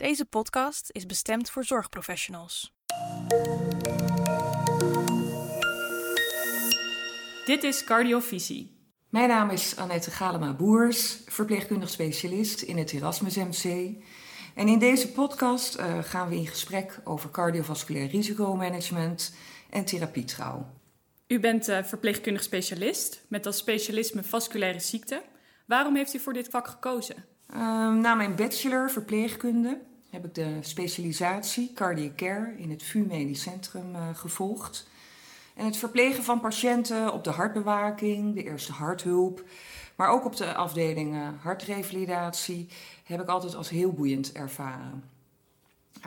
Deze podcast is bestemd voor zorgprofessionals. Dit is Cardiovisie. Mijn naam is Annette Galema-Boers, verpleegkundig specialist in het Erasmus MC. En in deze podcast uh, gaan we in gesprek over cardiovasculair risicomanagement en therapietrouw. U bent uh, verpleegkundig specialist met als specialisme vasculaire ziekte. Waarom heeft u voor dit vak gekozen? Uh, na mijn bachelor verpleegkunde heb ik de specialisatie cardiac care in het VU Medisch Centrum uh, gevolgd. En het verplegen van patiënten op de hartbewaking, de eerste harthulp, maar ook op de afdeling uh, hartrevalidatie heb ik altijd als heel boeiend ervaren.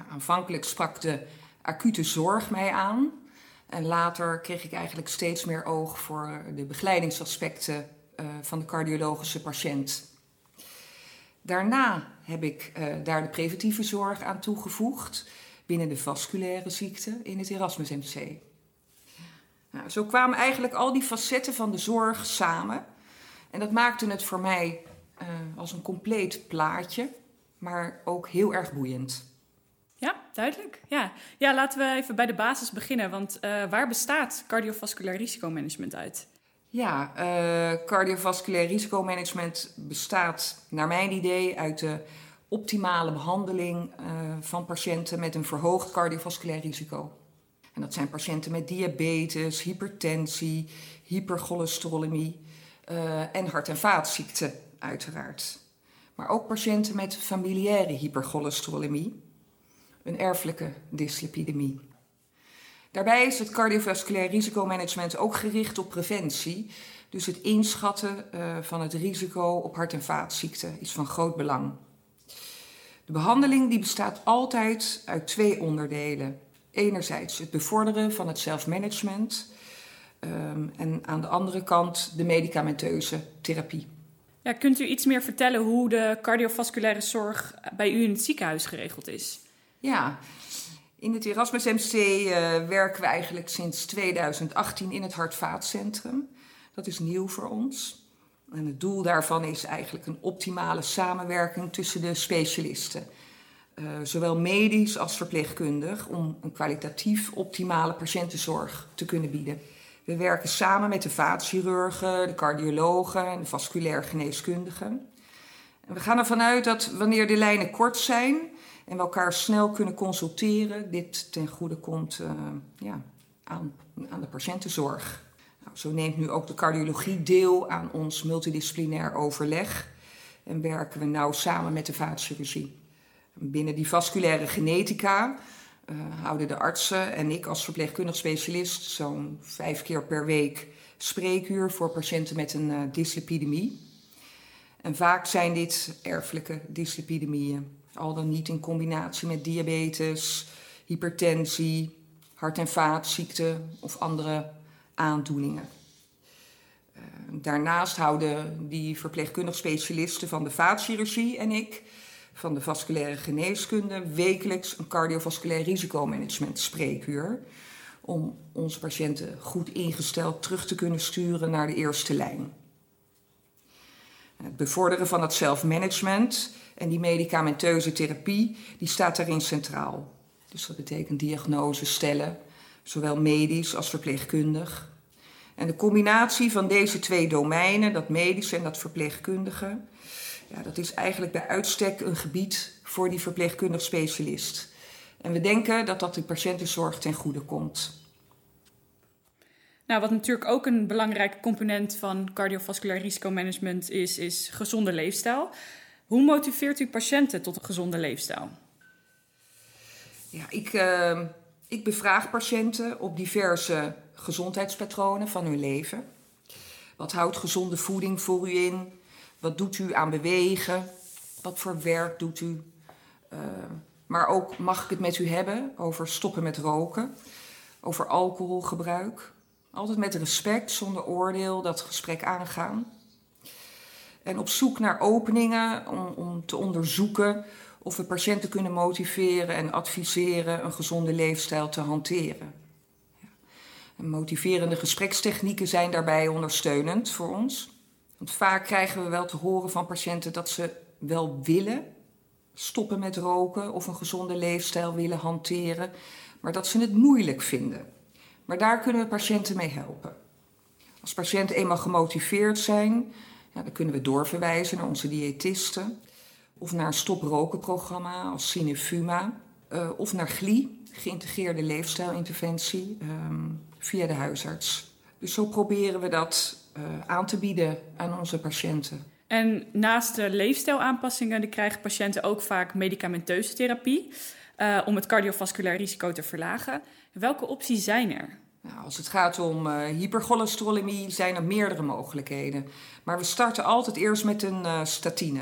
Aanvankelijk sprak de acute zorg mij aan. En later kreeg ik eigenlijk steeds meer oog voor de begeleidingsaspecten uh, van de cardiologische patiënt. Daarna heb ik uh, daar de preventieve zorg aan toegevoegd binnen de vasculaire ziekte in het Erasmus MC. Nou, zo kwamen eigenlijk al die facetten van de zorg samen. En dat maakte het voor mij uh, als een compleet plaatje, maar ook heel erg boeiend. Ja, duidelijk. Ja, ja laten we even bij de basis beginnen. Want uh, waar bestaat cardiovasculair risicomanagement uit? Ja, uh, cardiovasculair risicomanagement bestaat naar mijn idee uit de optimale behandeling uh, van patiënten met een verhoogd cardiovasculair risico. En dat zijn patiënten met diabetes, hypertensie, hypercholesterolemie uh, en hart- en vaatziekten uiteraard. Maar ook patiënten met familiaire hypercholesterolemie, een erfelijke dyslipidemie. Daarbij is het cardiovasculair risicomanagement ook gericht op preventie. Dus het inschatten uh, van het risico op hart- en vaatziekten is van groot belang. De behandeling die bestaat altijd uit twee onderdelen. Enerzijds het bevorderen van het zelfmanagement um, en aan de andere kant de medicamenteuze therapie. Ja, kunt u iets meer vertellen hoe de cardiovasculaire zorg bij u in het ziekenhuis geregeld is? Ja, in het Erasmus MC uh, werken we eigenlijk sinds 2018 in het Hartvaatcentrum. Dat is nieuw voor ons. En het doel daarvan is eigenlijk een optimale samenwerking tussen de specialisten. Uh, zowel medisch als verpleegkundig, om een kwalitatief optimale patiëntenzorg te kunnen bieden. We werken samen met de vaatchirurgen, de cardiologen en de vasculair geneeskundigen. En we gaan ervan uit dat wanneer de lijnen kort zijn en we elkaar snel kunnen consulteren, dit ten goede komt uh, ja, aan, aan de patiëntenzorg. Nou, zo neemt nu ook de cardiologie deel aan ons multidisciplinair overleg en werken we nauw samen met de vaatchirurgie. Binnen die vasculaire genetica uh, houden de artsen en ik als verpleegkundig specialist zo'n vijf keer per week spreekuur voor patiënten met een uh, dyslipidemie. En vaak zijn dit erfelijke dyslipidemieën, al dan niet in combinatie met diabetes, hypertensie, hart- en vaatziekten of andere aandoeningen. Uh, daarnaast houden die verpleegkundig specialisten van de vaatchirurgie en ik van de vasculaire geneeskunde wekelijks een cardiovasculair risicomanagement spreekuur. Om onze patiënten goed ingesteld terug te kunnen sturen naar de eerste lijn. Het bevorderen van het zelfmanagement en die medicamenteuze therapie, die staat daarin centraal. Dus dat betekent diagnose stellen, zowel medisch als verpleegkundig. En de combinatie van deze twee domeinen, dat medische en dat verpleegkundige, ja, dat is eigenlijk bij uitstek een gebied voor die verpleegkundig specialist. En we denken dat dat de patiëntenzorg ten goede komt. Nou, wat natuurlijk ook een belangrijke component van cardiovasculair risicomanagement is, is gezonde leefstijl. Hoe motiveert u patiënten tot een gezonde leefstijl? Ja, ik, uh, ik bevraag patiënten op diverse gezondheidspatronen van hun leven. Wat houdt gezonde voeding voor u in? Wat doet u aan bewegen? Wat voor werk doet u? Uh, maar ook mag ik het met u hebben over stoppen met roken, over alcoholgebruik. Altijd met respect, zonder oordeel, dat gesprek aangaan. En op zoek naar openingen om, om te onderzoeken of we patiënten kunnen motiveren en adviseren een gezonde leefstijl te hanteren. En motiverende gesprekstechnieken zijn daarbij ondersteunend voor ons. Want vaak krijgen we wel te horen van patiënten dat ze wel willen, stoppen met roken of een gezonde leefstijl willen hanteren, maar dat ze het moeilijk vinden. Maar daar kunnen we patiënten mee helpen. Als patiënten eenmaal gemotiveerd zijn, ja, dan kunnen we doorverwijzen naar onze diëtisten. Of naar een stoprokenprogramma als Cinefuma. Uh, of naar GLI, geïntegreerde leefstijlinterventie, um, via de huisarts. Dus zo proberen we dat uh, aan te bieden aan onze patiënten. En naast de leefstijlaanpassingen krijgen patiënten ook vaak medicamenteuze therapie uh, om het cardiovasculair risico te verlagen. Welke opties zijn er? Nou, als het gaat om uh, hypercholesterolemie zijn er meerdere mogelijkheden. Maar we starten altijd eerst met een uh, statine.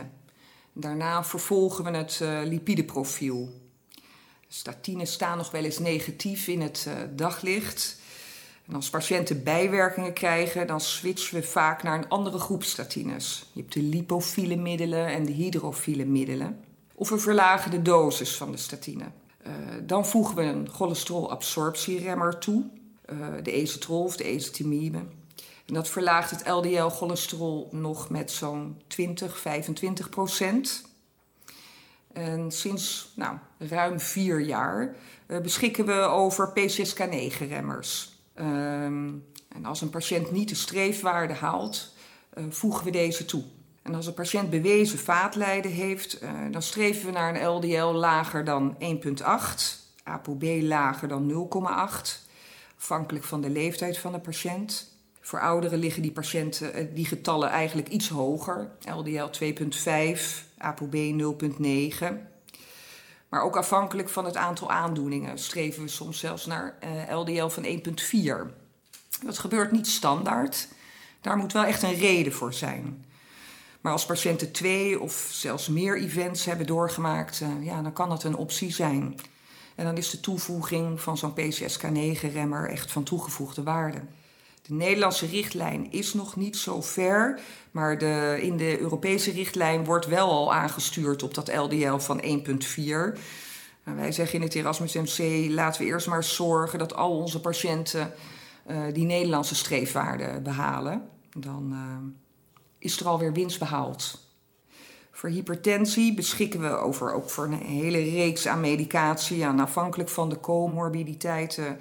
Daarna vervolgen we het lipideprofiel. Statines staan nog wel eens negatief in het daglicht. En als patiënten bijwerkingen krijgen, dan switchen we vaak naar een andere groep statines. Je hebt de lipofiele middelen en de hydrofiele middelen. Of we verlagen de dosis van de statine. dan voegen we een cholesterolabsorptieremmer toe uh, de ezetrol of de ezetimibe. En dat verlaagt het LDL-cholesterol nog met zo'n 20, 25 procent. En sinds nou, ruim vier jaar uh, beschikken we over PCSK9-remmers. Um, ehm, en als een patiënt niet de streefwaarde haalt, voegen we deze toe. En als een patiënt bewezen vaatlijden heeft, uh, dan streven we naar een LDL lager dan 1,8, ApoB lager dan 0,8 afhankelijk van de leeftijd van de patiënt. Voor ouderen liggen die, patiënten, eh, die getallen eigenlijk iets hoger. LDL 2,5, ApoB 0,9. Maar ook afhankelijk van het aantal aandoeningen streven we soms zelfs naar LDL eh, van 1,4. Dat gebeurt niet standaard. Daar moet wel echt een reden voor zijn. Maar als patiënten twee of zelfs meer events hebben doorgemaakt, eh, ja, dan kan dat een optie zijn. En dan is de toevoeging van zo'n PCSK9-remmer echt van toegevoegde waarde. De Nederlandse richtlijn is nog niet zo ver, maar de, in de Europese richtlijn wordt wel al aangestuurd op dat LDL van 1,4. Nou, wij zeggen in het Erasmus MC: laten we eerst maar zorgen dat al onze patiënten uh, die Nederlandse streefwaarde behalen. Dan uh, is er alweer winst behaald. Voor hypertensie beschikken we over ook voor een hele reeks aan medicatie. En afhankelijk van de comorbiditeiten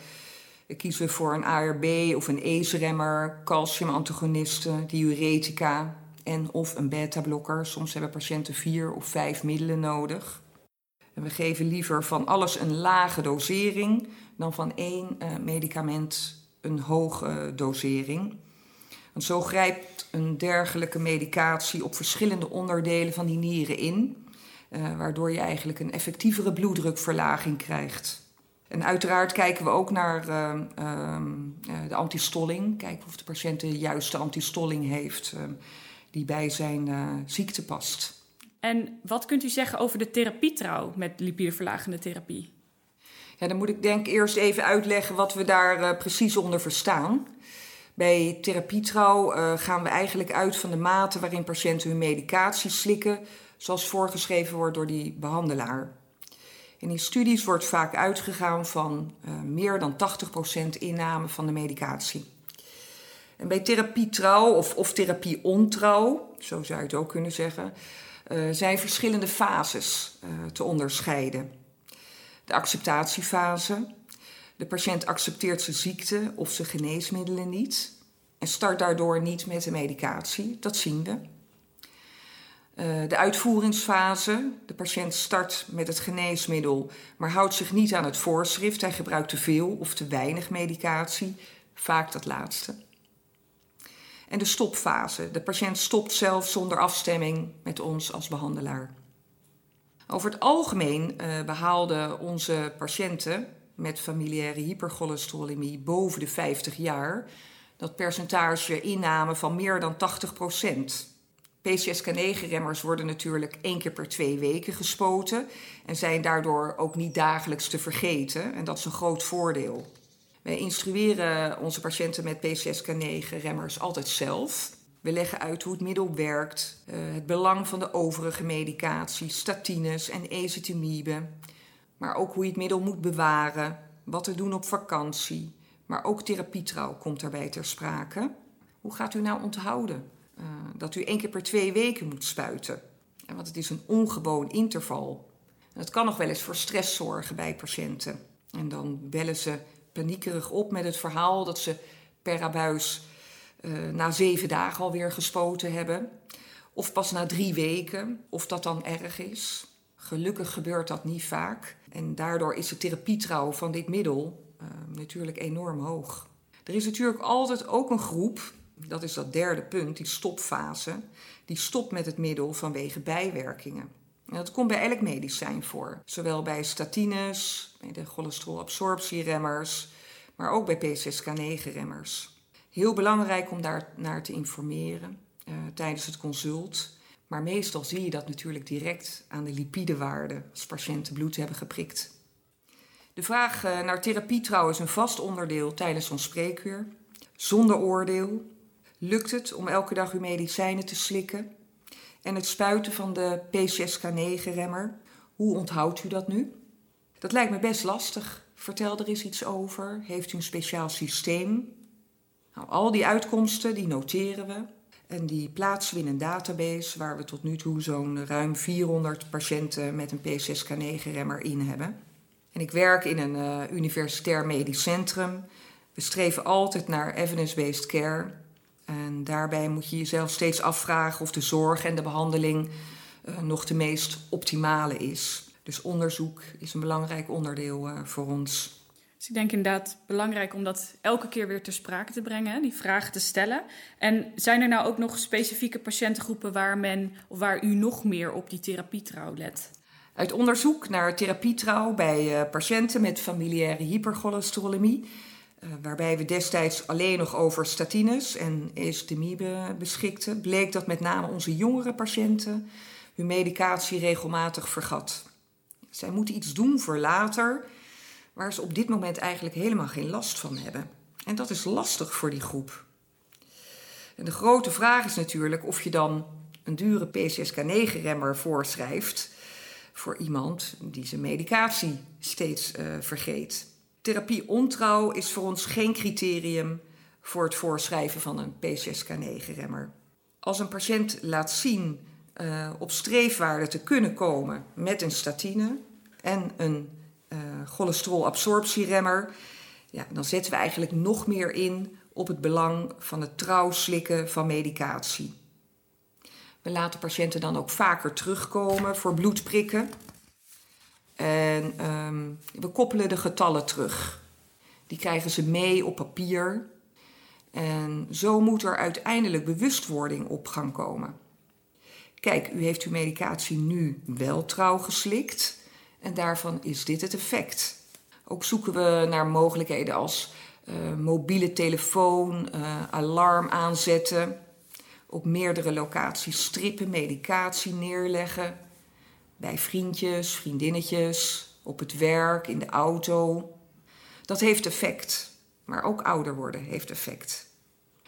kiezen we voor een ARB of een ACE-remmer, calciumantagonisten, diuretica en of een beta-blokker. Soms hebben patiënten vier of vijf middelen nodig. En we geven liever van alles een lage dosering dan van één uh, medicament een hoge dosering. Want zo grijpt een dergelijke medicatie op verschillende onderdelen van die nieren in, uh, waardoor je eigenlijk een effectievere bloeddrukverlaging krijgt. En uiteraard kijken we ook naar uh, uh, de antistolling. Kijken of de patiënt de juiste antistolling heeft die bij zijn ziekte past. En wat kunt u zeggen over de therapietrouw met lipideverlagende therapie? Ja, dan moet ik denk eerst even uitleggen wat we daar precies onder verstaan. Bij therapietrouw uh, gaan we eigenlijk uit van de mate waarin patiënten hun medicatie slikken, zoals voorgeschreven wordt door die behandelaar. En in studies wordt vaak uitgegaan van uh, meer dan 80% inname van de medicatie. En bij therapietrouw of, of therapie-ontrouw, zo zou je het ook kunnen zeggen, uh, zijn verschillende fases te onderscheiden. De acceptatiefase, de patiënt accepteert zijn ziekte of zijn geneesmiddelen niet en start daardoor niet met de medicatie. Dat zien we. Uh, de uitvoeringsfase. De patiënt start met het geneesmiddel, maar houdt zich niet aan het voorschrift. Hij gebruikt te veel of te weinig medicatie, vaak dat laatste. En de stopfase. De patiënt stopt zelf zonder afstemming met ons als behandelaar. Over het algemeen uh, behaalden onze patiënten met familiaire hypercholesterolemie boven de 50 jaar dat percentage inname van meer dan 80% PCSK9-remmers worden natuurlijk één keer per twee weken gespoten en zijn daardoor ook niet dagelijks te vergeten. En dat is een groot voordeel. Wij instrueren onze patiënten met PCSK9-remmers altijd zelf. We leggen uit hoe het middel werkt, eh, het belang van de overige medicatie, statines en ezetimibe. Maar ook hoe je het middel moet bewaren, wat te doen op vakantie. Maar ook therapietrouw komt daarbij ter sprake. Hoe gaat u nou onthouden uh, dat u één keer per twee weken moet spuiten? Want het is een ongewoon interval. Het kan nog wel eens voor stress zorgen bij patiënten. En dan bellen ze paniekerig op met het verhaal dat ze per abuis uh, na zeven dagen alweer gespoten hebben. Of pas na drie weken, of dat dan erg is. Gelukkig gebeurt dat niet vaak. En daardoor is de therapietrouw van dit middel uh, natuurlijk enorm hoog. Er is natuurlijk altijd ook een groep, dat is dat derde punt, die stopfase, die stopt met het middel vanwege bijwerkingen. En dat komt bij elk medicijn voor, zowel bij statines, bij de cholesterolabsorptieremmers, maar ook bij P6K9-remmers. Heel belangrijk om daar naar te informeren uh, tijdens het consult. Maar meestal zie je dat natuurlijk direct aan de lipidewaarde als patiënten bloed hebben geprikt. De vraag uh, naar therapie trouwens een vast onderdeel tijdens ons spreekuur. Zonder oordeel. Lukt het om elke dag uw medicijnen te slikken? En het spuiten van de P6K9-remmer, hoe onthoudt u dat nu? Dat lijkt me best lastig. Vertel er eens iets over. Heeft u een speciaal systeem? Nou, al die uitkomsten die noteren we. En die plaatsen we in een database waar we tot nu toe zo'n ruim 400 patiënten met een P6K9-remmer in hebben. En ik werk in een uh, universitair medisch centrum. We streven altijd naar evidence-based care. En daarbij moet je jezelf steeds afvragen of de zorg en de behandeling uh, nog de meest optimale is. Dus onderzoek is een belangrijk onderdeel uh, voor ons. Dus ik denk inderdaad belangrijk om dat elke keer weer ter sprake te brengen, die vragen te stellen. En zijn er nou ook nog specifieke patiëntengroepen waar men of waar u nog meer op die therapietrouw let? Uit onderzoek naar therapietrouw bij uh, patiënten met familiaire hypercholesterolemie, uh, waarbij we destijds alleen nog over statines en estemie beschikten, bleek dat met name onze jongere patiënten hun medicatie regelmatig vergat. Zij moeten iets doen voor later, waar ze op dit moment eigenlijk helemaal geen last van hebben. En dat is lastig voor die groep. En de grote vraag is natuurlijk of je dan een dure PCSK9-remmer voorschrijft voor iemand die zijn medicatie steeds uh, vergeet. Therapie ontrouw is voor ons geen criterium voor het voorschrijven van een P6K9-remmer. Als een patiënt laat zien uh, op streefwaarde te kunnen komen met een statine en een cholesterolabsorptieremmer, ja, dan zetten we eigenlijk nog meer in op het belang van het trouw slikken van medicatie. We laten patiënten dan ook vaker terugkomen voor bloedprikken. En um, we koppelen de getallen terug. Die krijgen ze mee op papier. En zo moet er uiteindelijk bewustwording op gang komen. Kijk, u heeft uw medicatie nu wel trouw geslikt en daarvan is dit het effect. Ook zoeken we naar mogelijkheden als uh, mobiele telefoon, uh, alarm aanzetten, op meerdere locaties strippen, medicatie neerleggen, bij vriendjes, vriendinnetjes, op het werk, in de auto. Dat heeft effect, maar ook ouder worden heeft effect.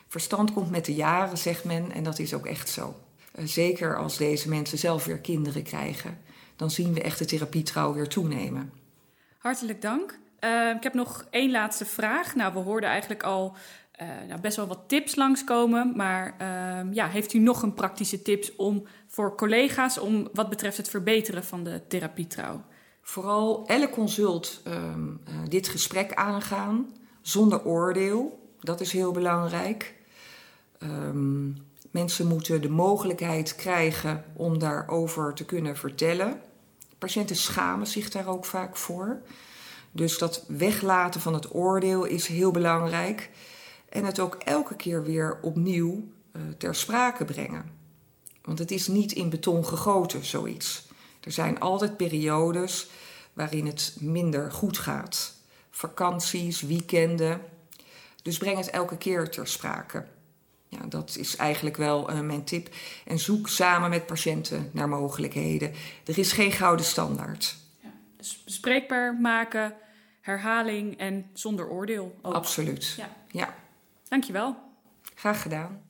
Verstand komt met de jaren, zegt men, en dat is ook echt zo. Uh, zeker als deze mensen zelf weer kinderen krijgen dan zien we echt de therapietrouw weer toenemen. Hartelijk dank. Uh, ik heb nog één laatste vraag. Nou, we hoorden eigenlijk al uh, nou, best wel wat tips langskomen. Maar uh, ja, heeft u nog een praktische tips om voor collega's om wat betreft het verbeteren van de therapietrouw? Vooral elk consult ehm, eh, dit gesprek aangaan zonder oordeel. Dat is heel belangrijk. Um, Mensen moeten de mogelijkheid krijgen om daarover te kunnen vertellen. Patiënten schamen zich daar ook vaak voor. Dus dat weglaten van het oordeel is heel belangrijk. En het ook elke keer weer opnieuw uh, ter sprake brengen. Want het is niet in beton gegoten, zoiets. Er zijn altijd periodes waarin het minder goed gaat. Vakanties, weekenden. Dus breng het elke keer ter sprake. Ja, dat is eigenlijk wel uh, mijn tip. En zoek samen met patiënten naar mogelijkheden. Er is geen gouden standaard. Ja, dus bespreekbaar maken, herhaling en zonder oordeel. Ook. Absoluut. Ja. ja. Dankjewel. Graag gedaan.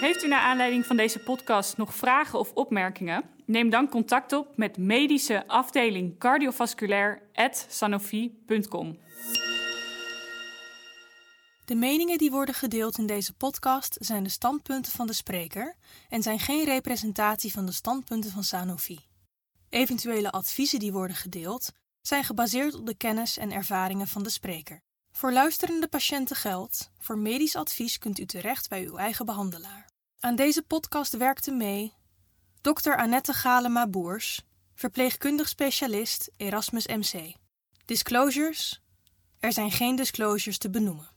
Heeft u naar aanleiding van deze podcast nog vragen of opmerkingen? Neem dan contact op met medische afdeling cardiovasculair@sanofi.com. De meningen die worden gedeeld in deze podcast zijn de standpunten van de spreker en zijn geen representatie van de standpunten van Sanofi. Eventuele adviezen die worden gedeeld zijn gebaseerd op de kennis en ervaringen van de spreker. Voor luisterende patiënten geldt: voor medisch advies kunt u terecht bij uw eigen behandelaar. Aan deze podcast werkte mee Dr. Annette Galema Boers, verpleegkundig specialist Erasmus MC. Disclosures: er zijn geen disclosures te benoemen.